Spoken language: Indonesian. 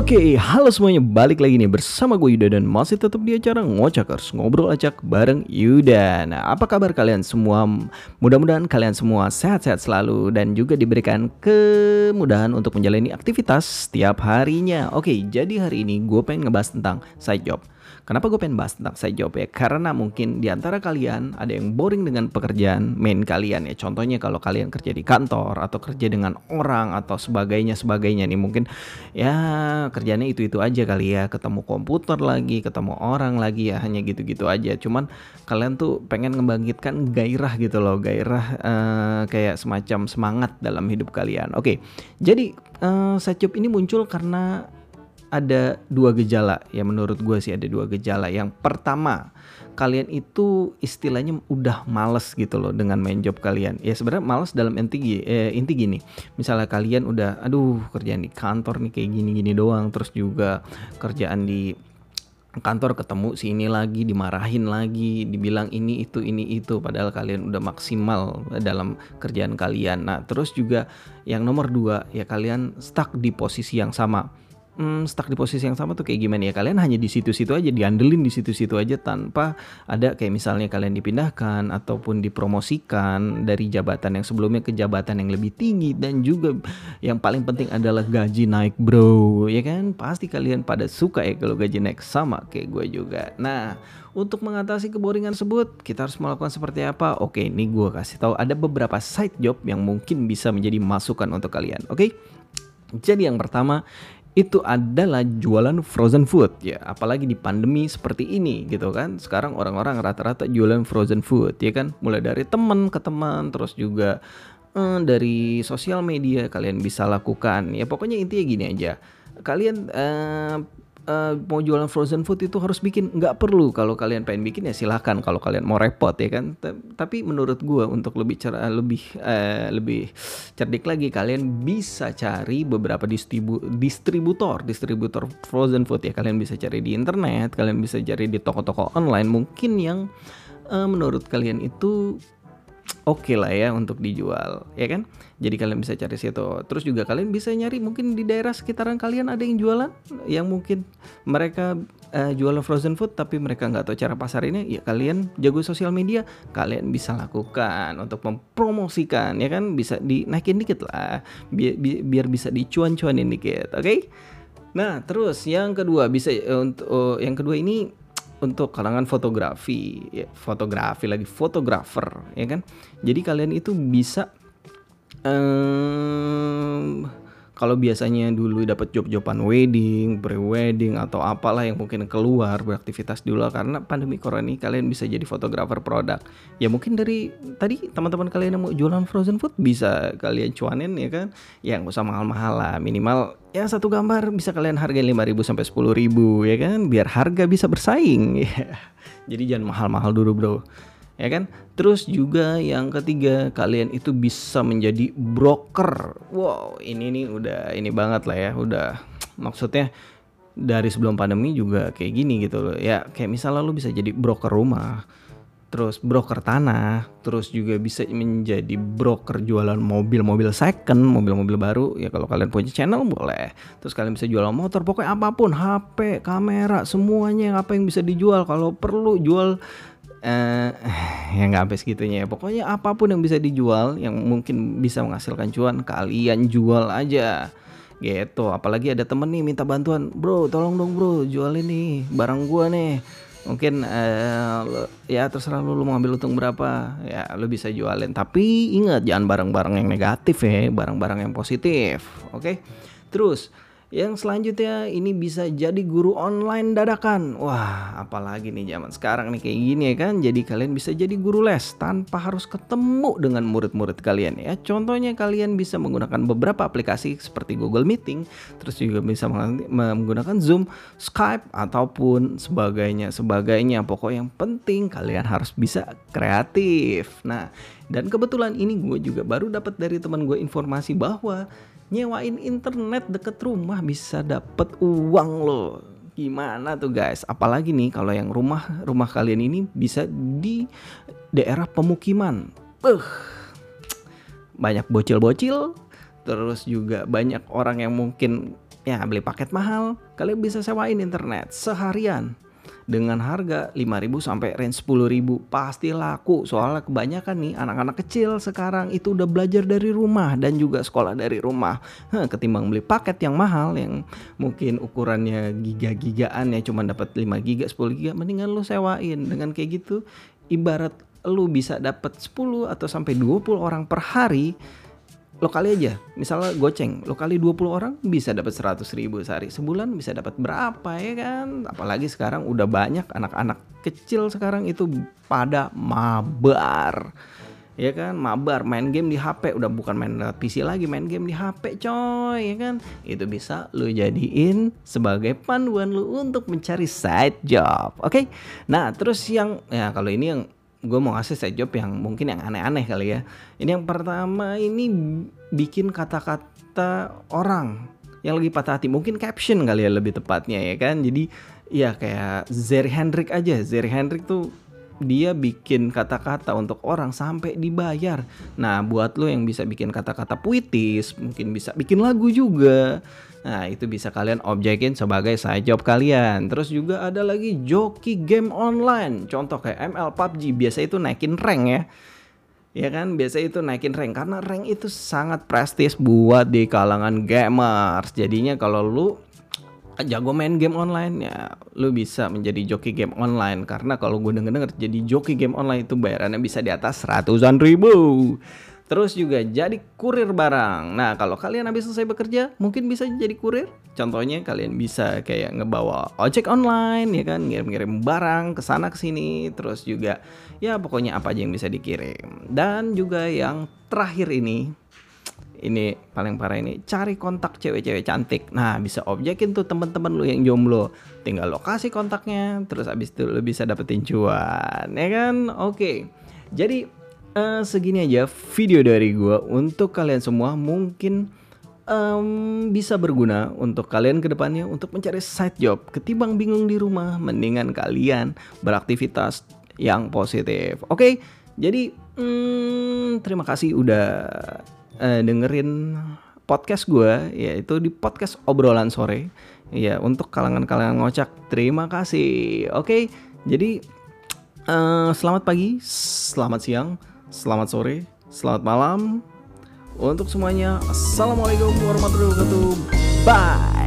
Oke, halo semuanya, balik lagi nih bersama gue Yuda dan masih tetap di acara Ngocakers Ngobrol Acak bareng Yuda. Nah, apa kabar kalian semua? Mudah-mudahan kalian semua sehat-sehat selalu dan juga diberikan kemudahan untuk menjalani aktivitas setiap harinya. Oke, jadi hari ini gue pengen ngebahas tentang side job Kenapa gue pengen bahas tentang side job ya? Karena mungkin di antara kalian ada yang boring dengan pekerjaan main kalian ya. Contohnya kalau kalian kerja di kantor atau kerja dengan orang atau sebagainya sebagainya nih mungkin ya kerjanya itu-itu aja kali ya. Ketemu komputer lagi, ketemu orang lagi ya hanya gitu-gitu aja. Cuman kalian tuh pengen membangkitkan gairah gitu loh, gairah uh, kayak semacam semangat dalam hidup kalian. Oke, jadi uh, side job ini muncul karena ada dua gejala. Ya menurut gue sih ada dua gejala. Yang pertama kalian itu istilahnya udah males gitu loh dengan main job kalian. Ya sebenarnya males dalam inti eh, inti gini misalnya kalian udah aduh kerjaan di kantor nih kayak gini gini doang. Terus juga kerjaan di kantor ketemu si ini lagi dimarahin lagi dibilang ini itu ini itu. Padahal kalian udah maksimal dalam kerjaan kalian. Nah terus juga yang nomor dua ya kalian stuck di posisi yang sama hmm, stuck di posisi yang sama tuh kayak gimana ya? Kalian hanya di situ-situ aja diandelin di situ-situ aja tanpa ada kayak misalnya kalian dipindahkan ataupun dipromosikan dari jabatan yang sebelumnya ke jabatan yang lebih tinggi. Dan juga yang paling penting adalah gaji naik bro. Ya kan? Pasti kalian pada suka ya kalau gaji naik sama kayak gue juga. Nah untuk mengatasi keboringan tersebut kita harus melakukan seperti apa? Oke ini gue kasih tahu. Ada beberapa side job yang mungkin bisa menjadi masukan untuk kalian oke? Jadi yang pertama itu adalah jualan frozen food ya. Apalagi di pandemi seperti ini gitu kan. Sekarang orang-orang rata-rata jualan frozen food ya kan. Mulai dari teman ke teman terus juga eh, dari sosial media kalian bisa lakukan. Ya pokoknya intinya gini aja. Kalian eh, uh, mau jualan frozen food itu harus bikin. Nggak perlu kalau kalian pengen bikin ya silahkan. Kalau kalian mau repot ya kan. T tapi menurut gue untuk lebih cara lebih uh, lebih cerdik lagi kalian bisa cari beberapa distribu distributor distributor frozen food ya. Kalian bisa cari di internet kalian bisa cari di toko-toko online. Mungkin yang uh, menurut kalian itu oke okay lah ya untuk dijual ya kan? Jadi kalian bisa cari situ. Terus juga kalian bisa nyari mungkin di daerah sekitaran kalian ada yang jualan yang mungkin mereka uh, jualan frozen food tapi mereka nggak tahu cara pasar ini ya kalian jago sosial media kalian bisa lakukan untuk mempromosikan ya kan? Bisa dinaikin dikit lah biar, biar bisa dicuan-cuanin dikit oke? Okay? nah terus yang kedua bisa uh, untuk uh, yang kedua ini untuk kalangan fotografi, ya, fotografi lagi fotografer, ya kan? Jadi kalian itu bisa kalau biasanya dulu dapat job-joban wedding, pre-wedding atau apalah yang mungkin keluar beraktivitas dulu karena pandemi corona ini kalian bisa jadi fotografer produk. Ya mungkin dari tadi teman-teman kalian yang mau jualan frozen food bisa kalian cuanin ya kan. Ya nggak usah mahal-mahal lah, minimal ya satu gambar bisa kalian hargain 5000 sampai 10000 ya kan biar harga bisa bersaing. Jadi jangan mahal-mahal dulu, Bro ya kan? Terus juga yang ketiga kalian itu bisa menjadi broker. Wow, ini nih udah ini banget lah ya, udah maksudnya dari sebelum pandemi juga kayak gini gitu loh. Ya kayak misalnya lu bisa jadi broker rumah, terus broker tanah, terus juga bisa menjadi broker jualan mobil-mobil second, mobil-mobil baru. Ya kalau kalian punya channel boleh. Terus kalian bisa jualan motor, pokoknya apa pun, HP, kamera, semuanya apa yang bisa dijual. Kalau perlu jual eh ya nggak sampai segitunya ya. Pokoknya apa pun yang bisa dijual yang mungkin bisa menghasilkan cuan kalian jual aja. Gitu. Apalagi ada temen nih minta bantuan bro tolong dong bro jual ini barang gua nih. Mungkin eh, ya terserah lu, lu mau ambil untung berapa ya lu bisa jualin. Tapi ingat jangan barang-barang yang negatif ya barang-barang yang positif oke? Okay? terus yang selanjutnya ini bisa jadi guru online dadakan. Wah, apalagi nih zaman sekarang nih kayak gini ya kan. Jadi kalian bisa jadi guru les tanpa harus ketemu dengan murid-murid kalian ya. Contohnya kalian bisa menggunakan beberapa aplikasi seperti Google Meeting, terus juga bisa menggunakan Zoom, Skype ataupun sebagainya sebagainya. Pokok yang penting kalian harus bisa kreatif. Nah, dan kebetulan ini gue juga baru dapat dari teman gue informasi bahwa nyewain internet deket rumah bisa dapet uang loh. Gimana tuh guys? Apalagi nih kalau yang rumah rumah kalian ini bisa di daerah pemukiman. Uh, banyak bocil-bocil terus juga banyak orang yang mungkin ya beli paket mahal, kalian bisa sewain internet seharian dengan harga 5000 sampai range 10000 pasti laku soalnya kebanyakan nih anak-anak kecil sekarang itu udah belajar dari rumah dan juga sekolah dari rumah. Hah, ketimbang beli paket yang mahal yang mungkin ukurannya giga-gigaan ya cuma dapat 5 giga 10 giga mendingan lu sewain. Dengan kayak gitu ibarat lu bisa dapat 10 atau sampai 20 orang per hari lo kali aja misalnya goceng lo kali 20 orang bisa dapat 100 ribu sehari. Sebulan bisa dapat berapa ya kan? Apalagi sekarang udah banyak anak-anak kecil sekarang itu pada mabar ya kan? Mabar main game di HP udah bukan main PC lagi main game di HP coy ya kan? Itu bisa lo jadiin sebagai panduan lo untuk mencari side job oke? Okay? nah terus yang ya kalau ini yang gue mau ngasih side job yang mungkin yang aneh-aneh kali ya. Ini yang pertama ini bikin kata-kata orang yang lagi patah hati. Mungkin caption kali ya lebih tepatnya ya kan. Jadi ya kayak Zeri Hendrik aja. Zeri Hendrik tuh dia bikin kata-kata untuk orang sampai dibayar. Nah, buat lo yang bisa bikin kata-kata puitis, mungkin bisa bikin lagu juga. Nah, itu bisa kalian objekin sebagai side job kalian. Terus juga ada lagi joki game online. Contoh kayak ML PUBG, biasa itu naikin rank ya. Ya kan, biasa itu naikin rank karena rank itu sangat prestis buat di kalangan gamers. Jadinya kalau lu jago main game online ya lu bisa menjadi joki game online karena kalau gue denger denger jadi joki game online itu bayarannya bisa di atas ratusan ribu Terus juga jadi kurir barang. Nah, kalau kalian habis selesai bekerja, mungkin bisa jadi kurir. Contohnya kalian bisa kayak ngebawa ojek online ya kan, ngirim-ngirim barang ke sana ke sini, terus juga ya pokoknya apa aja yang bisa dikirim. Dan juga yang terakhir ini ini paling parah ini cari kontak cewek-cewek cantik. Nah, bisa objekin tuh temen-temen lu yang jomblo. Tinggal lokasi kontaknya, terus habis itu lu bisa dapetin cuan, ya kan? Oke. Jadi uh, segini aja video dari gue untuk kalian semua mungkin um, bisa berguna untuk kalian ke depannya untuk mencari side job ketimbang bingung di rumah mendingan kalian beraktivitas yang positif oke okay? jadi um, terima kasih udah uh, dengerin podcast gue yaitu di podcast obrolan sore ya untuk kalangan-kalangan ngocak terima kasih oke jadi uh, selamat pagi selamat siang selamat sore, selamat malam. Untuk semuanya, Assalamualaikum warahmatullahi wabarakatuh. Bye.